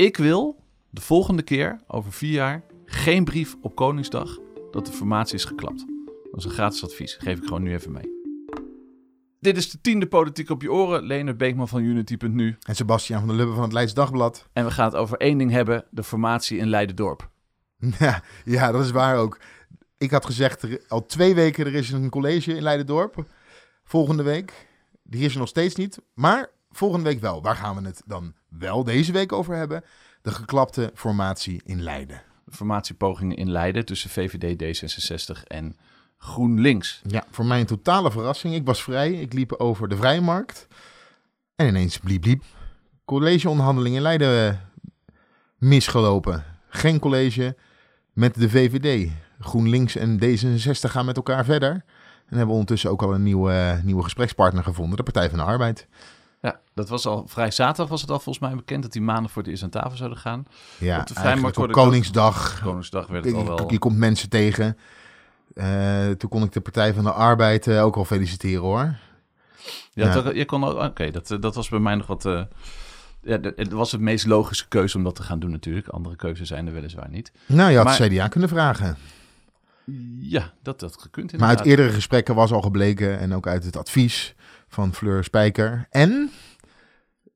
Ik wil de volgende keer, over vier jaar, geen brief op Koningsdag dat de formatie is geklapt. Dat is een gratis advies. Geef ik gewoon nu even mee. Dit is de tiende Politiek op je oren. Leonard Beekman van Unity.nu. En Sebastian van der Lubbe van het Leids Dagblad. En we gaan het over één ding hebben. De formatie in Leiden-dorp. Ja, ja, dat is waar ook. Ik had gezegd, er- al twee weken er is een college in Leiden-dorp. Volgende week. Die is er nog steeds niet. Maar volgende week wel. Waar gaan we het dan wel deze week over hebben? De geklapte formatie in Leiden. De formatiepogingen in Leiden tussen VVD, D66 en GroenLinks. Ja, voor mij een totale verrassing. Ik was vrij. Ik liep over de Vrijmarkt. En ineens bliep bliep. Collegeonderhandeling in Leiden eh, misgelopen. Geen college met de VVD. GroenLinks en D66 gaan met elkaar verder. En hebben ondertussen ook al een nieuwe, eh, nieuwe gesprekspartner gevonden. De Partij van de Arbeid. Ja, dat was al vrij zaterdag was het al volgens mij bekend dat die maandag voor het eerst aan tafel zouden gaan. Ja, Op de Vrijmarkt op dat- Koningsdag. Koningsdag werd het al wel... je komt mensen tegen. Eh, toen kon ik de Partij van de Arbeid eh, ook al feliciteren hoor. Ja, Ja. toch- je kon ook... Oké, dat, eh, dat was bij mij nog wat... ja, het was het meest logische keuze om dat te gaan doen natuurlijk. Andere keuzes zijn er weliswaar niet. Nou, je had Maar- CDA kunnen vragen. Ja, dat had gekund Maar uit inderdaad. eerdere gesprekken was al gebleken, en ook uit het advies van Fleur Spijker en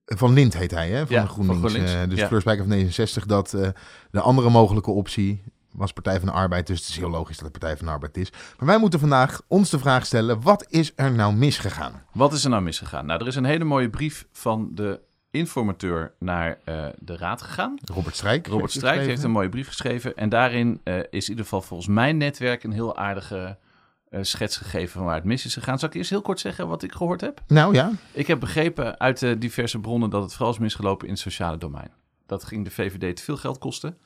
van Lint heet hij, hè, van Ja, de GroenLinks. van GroenLinks, Eh, dus ja. Fleur Spijker van 69, dat eh, de andere mogelijke optie was Partij van de Arbeid. Dus het is heel logisch dat het Partij van de Arbeid is. Maar wij moeten vandaag ons de vraag stellen, wat is er nou misgegaan? Wat is er nou misgegaan? Nou, er is een hele mooie brief van de informateur naar eh, de raad gegaan. Robert Strijk. Robert Strijk heeft een mooie brief geschreven. En daarin is in ieder geval volgens mijn netwerk een heel aardige schets gegeven van waar het mis is gegaan. Zal ik eerst heel kort zeggen wat ik gehoord heb? Nou ja, Ik heb begrepen uit de diverse bronnen dat het vooral is misgelopen in het sociale domein. Dat ging de VVD te veel geld kosten.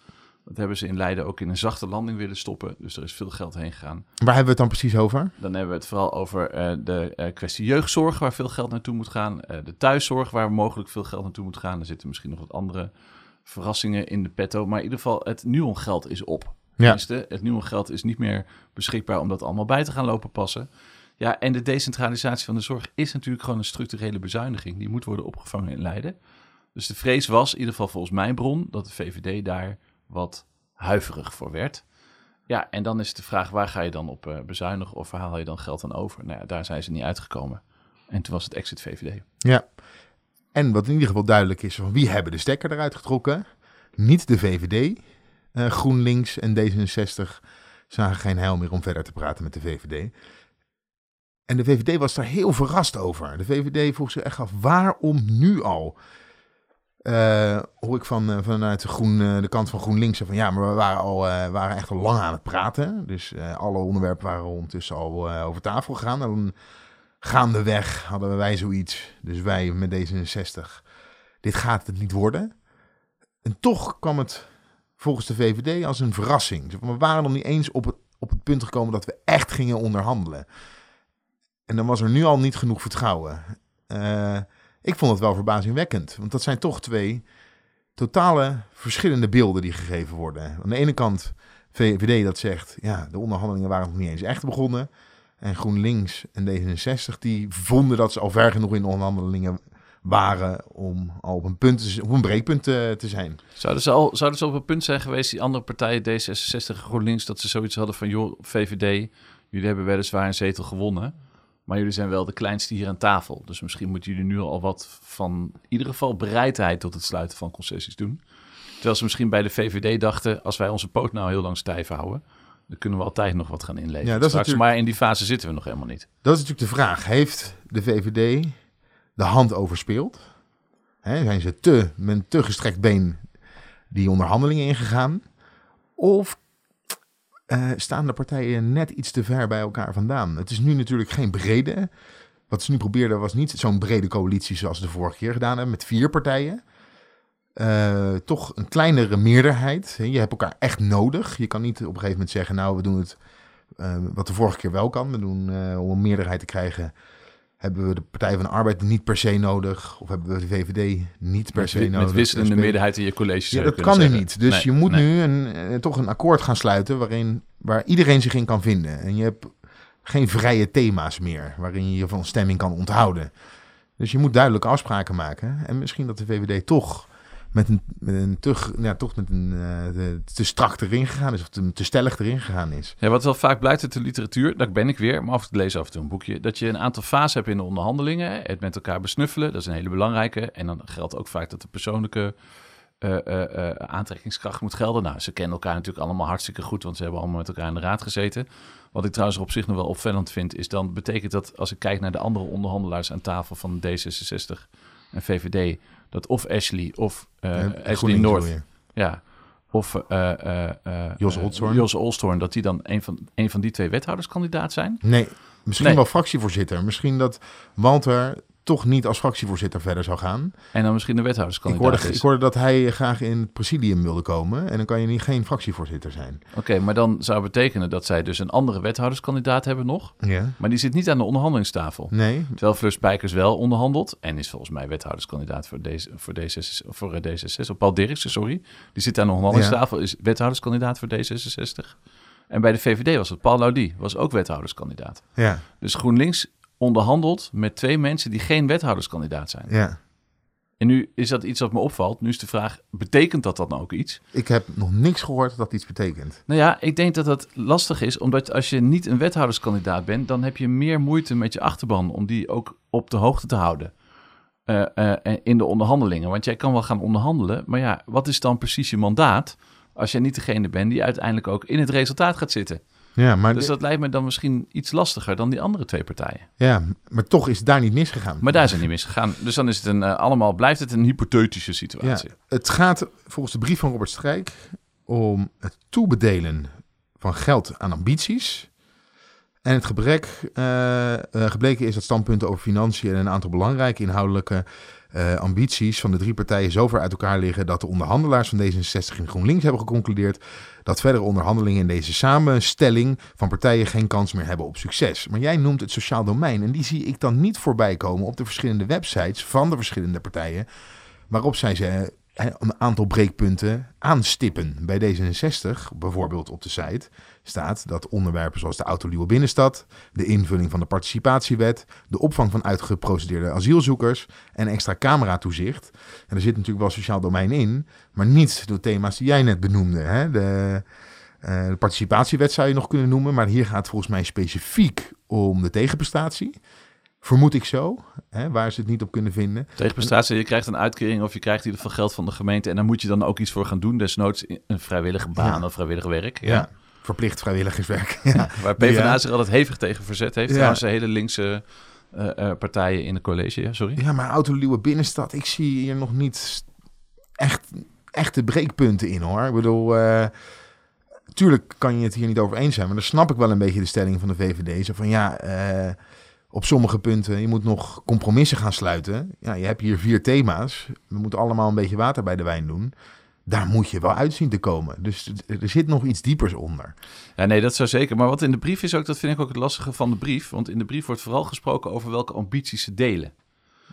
Dat hebben ze in Leiden ook in een zachte landing willen stoppen. Dus er is veel geld heen gegaan. waar hebben we het dan precies over? Dan hebben we het vooral over eh, de eh, kwestie jeugdzorg, waar veel geld naartoe moet gaan. Eh, de thuiszorg, waar mogelijk veel geld naartoe moet gaan. Er zitten misschien nog wat andere verrassingen in de petto. Maar in ieder geval, het Nuon-geld is op. Ja. Het Nuon-geld is niet meer beschikbaar om dat allemaal bij te gaan lopen passen. Ja, en de decentralisatie van de zorg is natuurlijk gewoon een structurele bezuiniging. Die moet worden opgevangen in Leiden. Dus de vrees was, in ieder geval volgens mijn bron, dat de VVD daar wat huiverig voor werd. Ja, en dan is de vraag, waar ga je dan op eh, bezuinigen of waar haal je dan geld aan over? Nou ja, daar zijn ze niet uitgekomen. En toen was het exit VVD. Ja. En wat in ieder geval duidelijk is, van wie hebben de stekker eruit getrokken? Niet de VVD. Eh, GroenLinks en D66 zagen geen heil meer om verder te praten met de VVD. En de VVD was daar heel verrast over. De VVD vroeg zich echt af, waarom nu al? Eh, hoor ik van, eh, vanuit de, groen, de kant van GroenLinks van ja, maar we waren, al, waren echt al lang aan het praten. Dus alle onderwerpen waren ondertussen al over tafel gegaan. En gaandeweg hadden wij zoiets, dus wij met D66, dit gaat het niet worden. En toch kwam het volgens de VVD als een verrassing. We waren nog niet eens op het, op het punt gekomen dat we echt gingen onderhandelen. En dan was er nu al niet genoeg vertrouwen. Eh, ik vond het wel verbazingwekkend, want dat zijn toch twee totale verschillende beelden die gegeven worden. Aan de ene kant VVD dat zegt, ja, de onderhandelingen waren nog niet eens echt begonnen. En GroenLinks en D66 die vonden dat ze al ver genoeg in de onderhandelingen waren om al op een, punt te, op een breekpunt te, te zijn. Zouden ze, al, zouden ze op een punt zijn geweest, die andere partijen, D66 en GroenLinks, dat ze zoiets hadden van, joh, VVD, jullie hebben weliswaar een zetel gewonnen, maar jullie zijn wel de kleinste hier aan tafel. Dus misschien moeten jullie nu al wat van, in ieder geval bereidheid tot het sluiten van concessies doen. Terwijl ze misschien bij de VVD dachten, als wij onze poot nou heel lang stijf houden, dan kunnen we altijd nog wat gaan inleveren. Ja, dat is natuurlijk- Maar in die fase zitten we nog helemaal niet. Dat is natuurlijk de vraag. Heeft de VVD de hand overspeeld? Hè, zijn ze te, met te gestrekt been die onderhandelingen ingegaan? Of eh, staan de partijen net iets te ver bij elkaar vandaan? Het is nu natuurlijk geen brede. Wat ze nu probeerden was niet zo'n brede coalitie zoals ze de vorige keer gedaan hebben met vier partijen. Eh, toch een kleinere meerderheid. Je hebt elkaar echt nodig. Je kan niet op een gegeven moment zeggen, nou we doen het eh, wat de vorige keer wel kan. We doen om een meerderheid te krijgen. Hebben we de Partij van de Arbeid niet per se nodig? Of hebben we de VVD niet per Met, se nodig? met wisselende meerderheid in je college. Ja, dat kan nu niet. Dus Nee, je moet nee. nu een, eh, toch een akkoord gaan sluiten waarin, waar iedereen zich in kan vinden. En je hebt geen vrije thema's meer waarin je je van stemming kan onthouden. Dus je moet duidelijke afspraken maken. En misschien dat de VVD toch met een, met een te, ja, toch met een eh, te, te strak erin gegaan is. Of te, te stellig erin gegaan is. Ja, wat wel vaak blijkt uit de literatuur, daar ben ik weer, maar af en toe lees af en toe een boekje, dat je een aantal fases hebt in de onderhandelingen. Het met elkaar besnuffelen, dat is een hele belangrijke. En dan geldt ook vaak dat de persoonlijke eh, eh, aantrekkingskracht moet gelden. Nou, ze kennen elkaar natuurlijk allemaal hartstikke goed, want ze hebben allemaal met elkaar in de raad gezeten. Wat ik trouwens op zich nog wel opvallend vind, is dan betekent dat als ik kijk naar de andere onderhandelaars aan tafel van D66 en VVD, dat of Ashley of eh, Ashley North ja. Of eh, eh, Jos Olsthoorn. Jos Olsthoorn, dat die dan een van, een van die twee wethouderskandidaat zijn. Nee, misschien Nee. wel fractievoorzitter. Misschien dat Walter toch niet als fractievoorzitter verder zou gaan. En dan misschien de Ik wethouderskandidaat hoorde, is. ik hoorde dat hij graag in het presidium wilde komen. En dan kan je niet geen fractievoorzitter zijn. Oké, maar dan zou betekenen dat zij dus een andere wethouderskandidaat hebben nog. Ja. Maar die zit niet aan de onderhandelingstafel. Nee, Terwijl Fleur Spijkers wel onderhandelt. En is volgens mij wethouderskandidaat voor, deze, voor, D66, voor eh, D66. Of Paul Dirksen, sorry. Die zit aan de onderhandelingstafel. Is wethouderskandidaat voor D66. En bij de VVD was het Paul Laudy. Was ook wethouderskandidaat. ja, Dus GroenLinks onderhandelt met twee mensen die geen wethouderskandidaat zijn. ja. En nu is dat iets wat me opvalt. Nu is de vraag, betekent dat dan ook iets? Ik heb nog niks gehoord dat iets betekent. Nou ja, ik denk dat dat lastig is, omdat als je niet een wethouderskandidaat bent, dan heb je meer moeite met je achterban om die ook op de hoogte te houden eh, in de onderhandelingen. Want jij kan wel gaan onderhandelen, maar ja, wat is dan precies je mandaat als jij niet degene bent die uiteindelijk ook in het resultaat gaat zitten? Ja, maar, Dus dat lijkt me dan misschien iets lastiger dan die andere twee partijen. ja, maar toch is daar niet misgegaan. Maar daar is het niet misgegaan. Dus dan is het een, eh, allemaal, blijft het een hypothetische ja, situatie. het gaat volgens de brief van Robert Strijk om het toebedelen van geld aan ambities. En het gebrek, eh, gebleken is dat standpunten over financiën en een aantal belangrijke inhoudelijke eh, ambities van de drie partijen zo ver uit elkaar liggen dat de onderhandelaars van D66 en GroenLinks hebben geconcludeerd dat verdere onderhandelingen in deze samenstelling van partijen geen kans meer hebben op succes. Maar jij noemt het sociaal domein en die zie ik dan niet voorbij komen op de verschillende websites van de verschillende partijen, waarop zij ze een aantal breekpunten aanstippen. Bij D66, bijvoorbeeld op de site, staat dat onderwerpen zoals de autoluwe binnenstad, de invulling van de participatiewet, de opvang van uitgeprocedeerde asielzoekers en extra cameratoezicht. En er zit natuurlijk wel sociaal domein in, maar niet de thema's die jij net benoemde. Hè? De, eh, de participatiewet zou je nog kunnen noemen, maar hier gaat het volgens mij specifiek om de tegenprestatie. Vermoed ik zo, hè, waar ze het niet op kunnen vinden. Tegenprestatie, je krijgt een uitkering of je krijgt in ieder geval geld van de gemeente. En daar moet je dan ook iets voor gaan doen. Desnoods een vrijwillige baan Ja. of vrijwillig werk. Ja. Verplicht vrijwilligerswerk. ja. Waar PvdA Ja. zich altijd hevig tegen verzet heeft. Ja. Trouwens, de hele linkse eh, eh, partijen in de college. Ja, sorry. Ja, maar autoluwe binnenstad, ik zie hier nog niet echt echte breekpunten in hoor. Ik bedoel, eh, tuurlijk kan je het hier niet over eens zijn, maar dan snap ik wel een beetje de stelling van de VVD. Zo van ja, eh, op sommige punten, je moet nog compromissen gaan sluiten. Ja, je hebt hier vier thema's. We moeten allemaal een beetje water bij de wijn doen. Daar moet je wel uitzien te komen. Dus er zit nog iets diepers onder. Ja, nee, dat zou zeker. Maar wat in de brief is ook, dat vind ik ook het lastige van de brief. Want in de brief wordt vooral gesproken over welke ambities ze delen.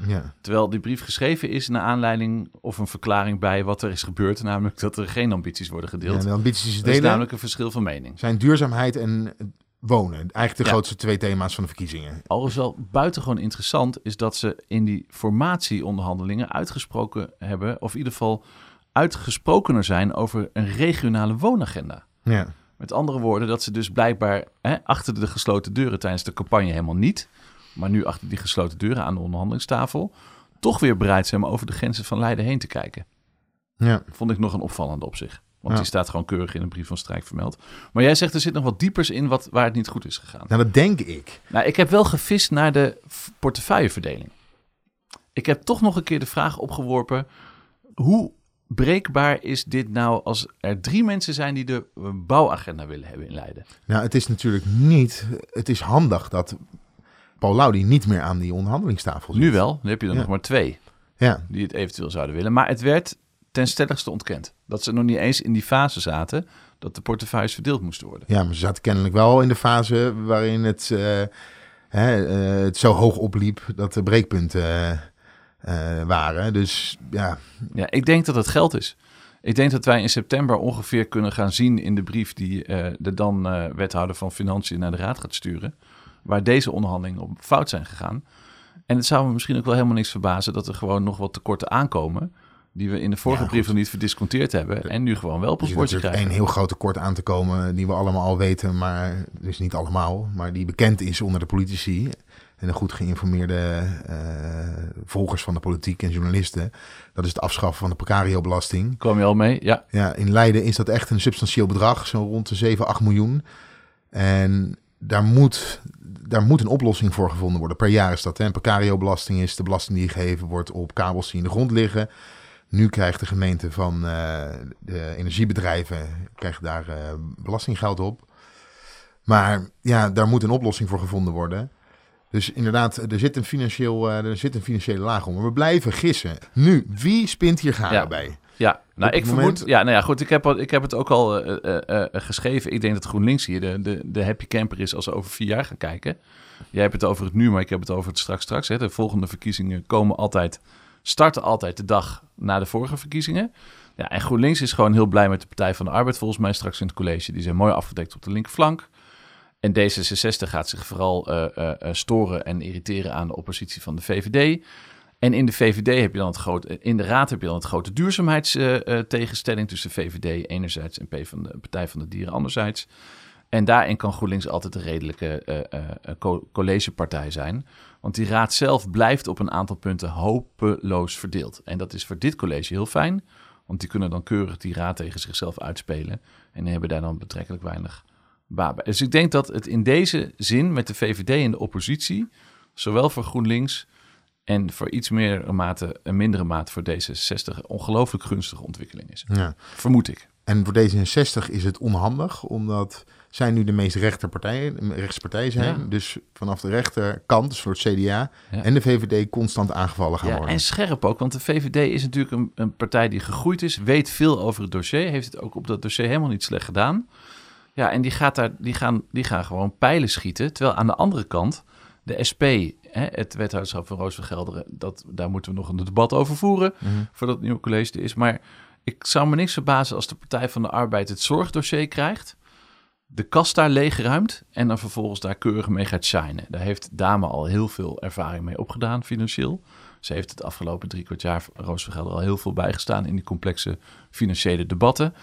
Ja, Terwijl die brief geschreven is naar aanleiding of een verklaring bij wat er is gebeurd. Namelijk dat er geen ambities worden ja gedeeld. de ambities dat is delen namelijk een verschil van mening. zijn duurzaamheid en wonen. Eigenlijk de Ja. grootste twee thema's van de verkiezingen. Alles wel buitengewoon interessant is dat ze in die formatieonderhandelingen uitgesproken hebben, of in ieder geval uitgesprokener zijn over een regionale woonagenda. Ja. Met andere woorden, dat ze dus blijkbaar hè, achter de gesloten deuren tijdens de campagne helemaal niet, maar nu achter die gesloten deuren aan de onderhandelingstafel, toch weer bereid zijn om over de grenzen van Leiden heen te kijken. Ja. Vond ik nog een opvallende op zich. Want Ja. die staat gewoon keurig in een brief van Strijk vermeld. Maar jij zegt er zit nog wat diepers in wat, waar het niet goed is gegaan. Nou, dat denk ik. Nou, ik heb wel gevist naar de portefeuilleverdeling. Ik heb toch nog een keer de vraag opgeworpen: hoe breekbaar is dit nou als er drie mensen zijn die de bouwagenda willen hebben in Leiden? Nou, het is natuurlijk niet... Het is handig dat Paul Laudy niet meer aan die onderhandelingstafel zit. Nu wel, nu heb je er Ja. nog maar twee Ja, die het eventueel zouden willen. Maar het werd ten stelligste ontkend dat ze nog niet eens in die fase zaten dat de portefeuilles verdeeld moesten worden. ja, maar ze zaten kennelijk wel in de fase waarin het, eh, hè, eh, het zo hoog opliep dat de breekpunten eh, eh, waren. Dus ja, Ja, ik denk dat het geld is. Ik denk dat wij in september ongeveer kunnen gaan zien in de brief die eh, de dan eh, wethouder van Financiën naar de raad gaat sturen, waar deze onderhandelingen op fout zijn gegaan. En het zou me misschien ook wel helemaal niks verbazen dat er gewoon nog wat tekorten aankomen, Die we in de vorige Ja, brief nog niet verdisconteerd hebben. En nu gewoon wel op Er ons bordje krijgen. één heel groot tekort aan te komen die we allemaal al weten, maar dus niet allemaal, maar die bekend is onder de politici en de goed geïnformeerde eh, volgers van de politiek en journalisten. Dat is het afschaffen van de precario-belasting. Kom je al mee? Ja. Ja, in Leiden is dat echt een substantieel bedrag, zo rond de 7, 8 miljoen. En daar moet, daar moet een oplossing voor gevonden worden. Per jaar is dat. Hè. Een precario-belasting is de belasting die gegeven wordt op kabels die in de grond liggen. Nu krijgt de gemeente van eh, de energiebedrijven krijgt daar eh, belastinggeld op. Maar ja, daar moet een oplossing voor gevonden worden. Dus inderdaad, er zit een, financieel, eh, er zit een financiële laag om. Maar we blijven gissen. Nu, wie spint hier garen Ja. bij? Ja, nou ik vermoed. Ja, nou ja, goed. Ik heb, ik heb het ook al eh, eh, geschreven. Ik denk dat GroenLinks hier de, de, de happy camper is als ze over vier jaar gaan kijken. Jij hebt het over het nu, maar ik heb het over het straks straks. Hè. De volgende verkiezingen komen altijd, starten altijd de dag na de vorige verkiezingen. Ja, en GroenLinks is gewoon heel blij met de Partij van de Arbeid volgens mij straks in het college. Die zijn mooi afgedekt op de linkerflank. En D66 gaat zich vooral eh, eh, eh, storen en irriteren aan de oppositie van de VVD. En in de VVD heb je dan het grote, in de raad heb je dan het grote duurzaamheidstegenstelling tussen VVD enerzijds en P van de Partij van de Dieren anderzijds. En daarin kan GroenLinks altijd een redelijke co- collegepartij zijn. Want die raad zelf blijft op een aantal punten hopeloos verdeeld. En dat is voor dit college heel fijn. Want die kunnen dan keurig die raad tegen zichzelf uitspelen. En hebben daar dan betrekkelijk weinig bij. Dus ik denk dat het in deze zin met de VVD in de oppositie, zowel voor GroenLinks en voor iets meer mate, een mindere mate voor D66, een ongelooflijk gunstige ontwikkeling is. Ja. Vermoed ik. En voor D66 is het onhandig, omdat zij nu de meest rechterpartij, rechtspartij zijn. Ja. Dus vanaf de rechterkant, dus voor het CDA Ja. en de VVD, constant aangevallen gaan Ja, worden. en scherp ook, want de VVD is natuurlijk een, een partij die gegroeid is, weet veel over het dossier, heeft het ook op dat dossier helemaal niet slecht gedaan. Ja, en die, gaat daar, die, gaan, die gaan gewoon pijlen schieten. Terwijl aan de andere kant de SP, hè, het wethouderschap van Roos van Gelderen, dat, daar moeten we nog een debat over voeren Mhm. voordat het nieuwe college er is. Maar ik zou me niks verbazen als de Partij van de Arbeid het zorgdossier krijgt, de kast daar leegruimt en dan vervolgens daar keurig mee gaat shinen. Daar heeft Dame al heel veel ervaring mee opgedaan financieel. Ze heeft het afgelopen drie kwart jaar, Roos van Gelder, al heel veel bijgestaan in die complexe financiële debatten.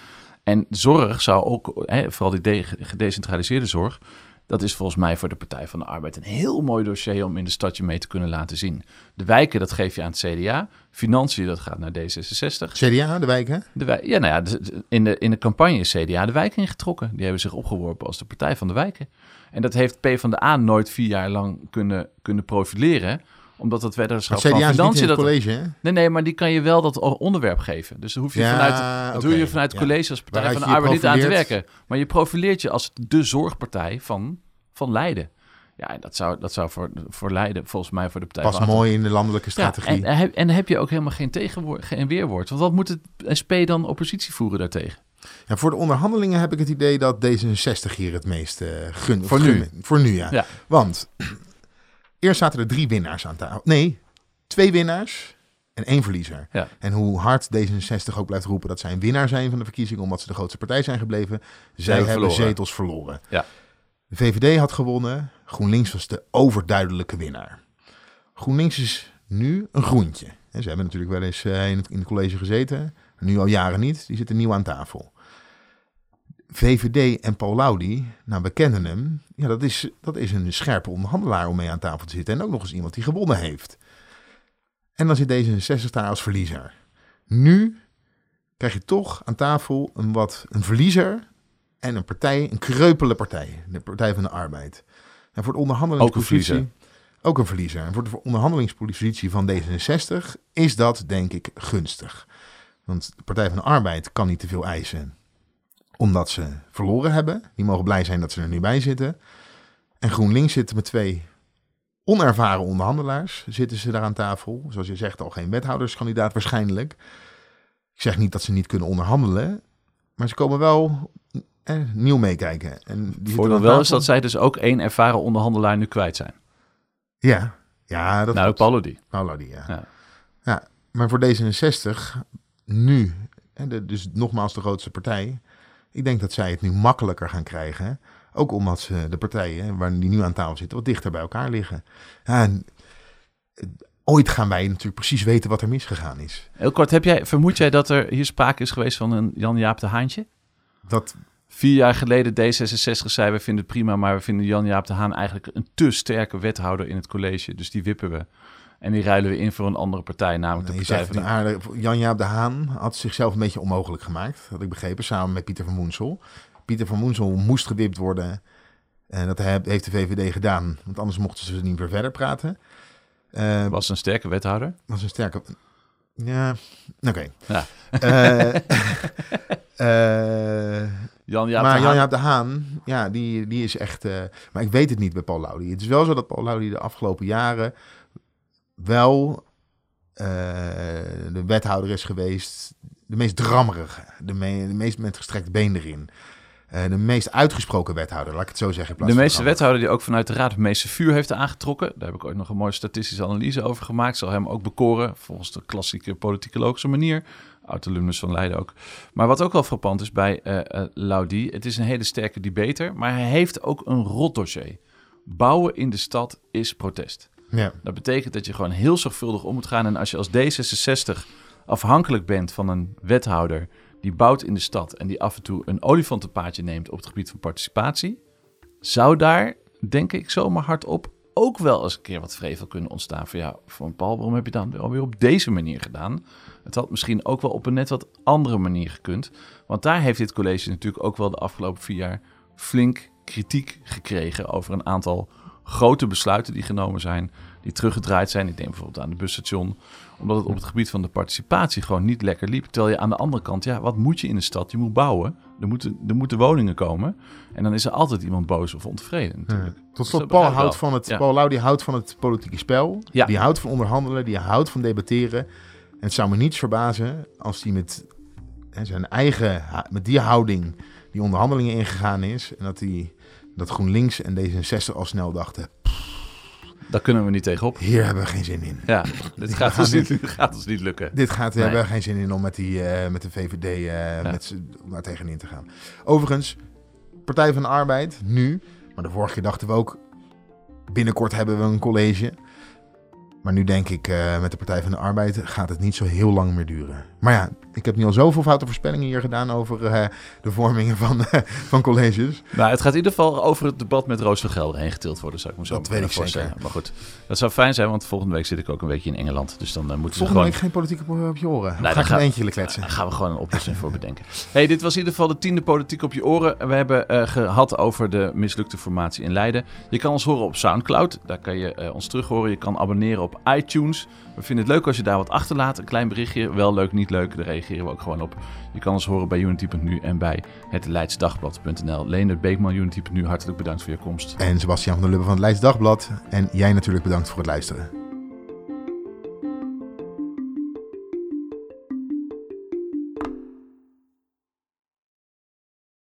En zorg zou ook, hè, vooral die de- gedecentraliseerde zorg, dat is volgens mij voor de Partij van de Arbeid een heel mooi dossier om in de stadje mee te kunnen laten zien. De wijken, dat geef je aan het CDA. Financiën, dat gaat naar D66. CDA, de wijken? De wij- ja, nou ja, de- de- in de, in de campagne is CDA de wijken ingetrokken. Die hebben zich opgeworpen als de Partij van de Wijken. En dat heeft PvdA nooit vier jaar lang kunnen, kunnen profileren. Omdat het weddenschap van financiën... Dat, college, hè? nee, nee, maar die kan je wel dat onderwerp geven. Dus dan hoef je Ja, vanuit, dat doe je vanuit het ja. college als Partij Waaruit van de Arbeid niet aan te werken. Maar je profileert je als de zorgpartij van, van Leiden. Ja, en dat zou, dat zou voor, voor Leiden, volgens mij voor de Partij van de mooi in de landelijke ja, strategie. en, en, heb- en dan heb je ook helemaal geen tegenwoord, geen weerwoord. Want wat moet het SP dan oppositie voeren daartegen? Ja, voor de onderhandelingen heb ik het idee dat D66 hier het meest eh gun, Voor nu. gunnen. Voor nu, ja. Ja. Want eerst zaten er drie winnaars aan tafel. Nee, twee winnaars en één verliezer. Ja. En hoe hard D66 ook blijft roepen dat zij een winnaar zijn van de verkiezingen, omdat ze de grootste partij zijn gebleven, zij hebben verloren. zetels verloren. Ja. De VVD had gewonnen, GroenLinks was de overduidelijke winnaar. GroenLinks is nu een groentje. En ze hebben natuurlijk wel eens eh, in het college gezeten, nu al jaren niet. Die zitten nieuw aan tafel. VVD en Paul Laudi, nou we kennen hem, ja, dat, is, dat is een scherpe onderhandelaar om mee aan tafel te zitten. En ook nog eens iemand die gewonnen heeft. En dan zit D66 daar als verliezer. Nu krijg je toch aan tafel een, wat, een verliezer en een partij, een kreupele partij. De Partij van de Arbeid. En voor de onderhandelingspositie... Ook een Ook een verliezer. En voor de onderhandelingspositie van D66 is dat denk ik gunstig. Want de Partij van de Arbeid kan niet te veel eisen omdat ze verloren hebben. Die mogen blij zijn dat ze er nu bij zitten. En GroenLinks zit met twee onervaren onderhandelaars. Zitten ze daar aan tafel. Zoals je zegt, al geen wethouderskandidaat waarschijnlijk. Ik zeg niet dat ze niet kunnen onderhandelen. Maar ze komen wel eh, nieuw meekijken. En die Voordeel wel is dat zij dus ook één ervaren onderhandelaar nu kwijt zijn. Ja, ja dat nou. Paulo die. Ja. Ja. ja. Maar voor D66 nu, en de, dus nogmaals de grootste partij, ik denk dat zij het nu makkelijker gaan krijgen. Ook omdat ze de partijen waar die nu aan tafel zitten wat dichter bij elkaar liggen. Ja, en, eh, ooit gaan wij natuurlijk precies weten wat er misgegaan is. Heel kort, heb jij, vermoed jij dat er hier sprake is geweest van een Jan-Jaap de Haantje? Dat, Vier jaar geleden D66 zei, we vinden het prima, maar we vinden Jan-Jaap de Haan eigenlijk een te sterke wethouder in het college. Dus die wippen we. En die ruilen we in voor een andere partij, namelijk de Partij van aardig, Jan-Jaap de Haan had zichzelf een beetje onmogelijk gemaakt, had ik begrepen, samen met Pieter van Moensel. Pieter van Moensel moest gewipt worden en dat he- heeft de VVD gedaan, want anders mochten ze niet meer verder praten. Eh, Was een sterke wethouder. was een sterke... Ja, oké. Ja. Eh, eh, Jan-Jaap maar de. Jan-Jaap de Haan, ja, die, die is echt... eh, maar ik weet het niet bij Paul Laudy. Het is wel zo dat Paul Laudy de afgelopen jaren wel eh, de wethouder is geweest. De meest drammerige. De, me- de meest met gestrekte been erin. Eh, de meest uitgesproken wethouder, laat ik het zo zeggen. De meeste wethouder die ook vanuit de Raad het meeste vuur heeft aangetrokken. Daar heb ik ooit nog een mooie statistische analyse over gemaakt. Zal hem ook bekoren, volgens de klassieke politicologische manier. Oud-alumnus van Leiden ook. Maar wat ook wel frappant is bij eh, Laudy, het is een hele sterke debater, maar hij heeft ook een rotdossier. Bouwen in de stad is protest. Ja. Dat betekent dat je gewoon heel zorgvuldig om moet gaan. En als je als D66 afhankelijk bent van een wethouder die bouwt in de stad en die af en toe een olifantenpaadje neemt op het gebied van participatie, zou daar, denk ik zomaar hardop, ook wel eens een keer wat vrevel kunnen ontstaan. Van ja, van Paul, waarom heb je dan alweer op deze manier gedaan? Het had misschien ook wel op een net wat andere manier gekund. Want daar heeft dit college natuurlijk ook wel de afgelopen vier jaar flink kritiek gekregen over een aantal grote besluiten die genomen zijn, die teruggedraaid zijn. Ik denk bijvoorbeeld aan de busstation, omdat het op het gebied van de participatie gewoon niet lekker liep. Terwijl je aan de andere kant, ja, wat moet je in de stad? Je moet bouwen, er moeten, er moeten woningen komen. En dan is er altijd iemand boos of ontevreden natuurlijk. Tot dat slot, Paul, houdt van het, Ja. Paul Laudy houdt van het politieke spel. Ja. Die houdt van onderhandelen, die houdt van debatteren. En het zou me niets verbazen als hij met hè, zijn eigen, met die houding die onderhandelingen ingegaan is. En dat, hij, dat GroenLinks en D66 al snel dachten, Daar kunnen we niet tegenop. hier hebben we geen zin in. Ja, dit gaat ons niet, dit gaat ons niet lukken. Dit gaat, Nee. hebben we geen zin in om met, die, eh, met de VVD eh, met z'n- om daar tegenin te gaan. Overigens, Partij van de Arbeid, nu. Maar de vorige keer dachten we ook, binnenkort hebben we een college. Maar nu denk ik, eh, met de Partij van de Arbeid gaat het niet zo heel lang meer duren. Maar ja, ik heb nu al zoveel foute voorspellingen hier gedaan over eh, de vormingen van, eh, van colleges. Nou, het gaat in ieder geval over het debat met Roos van Gelder heen getild worden, zou ik me zo Dat weet ik voorstellen. zeker. Maar goed, dat zou fijn zijn, want volgende week zit ik ook een weekje in Engeland. Dus dan moeten we Volgende gewoon... week geen politieke po- op je oren. Nee, dan ga- een eentje kletsen. Daar gaan we gewoon een oplossing voor bedenken. Hey, dit was in ieder geval de tiende politiek op je oren. We hebben eh, gehad over de mislukte formatie in Leiden. Je kan ons horen op Soundcloud. Daar kan je ons terug horen. Je kan abonneren op iTunes. We vinden het leuk als je daar wat achterlaat. Een klein berichtje. Wel leuk, niet leuk. Daar reageren we ook gewoon op. Je kan ons horen bij Unity.nu en bij het Leidsdagblad.nl. Leendert Beekman, Unity.nu. Hartelijk bedankt voor je komst. En Sebastian van der Lubbe van het Leids Dagblad. En jij natuurlijk bedankt voor het luisteren.